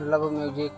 love music.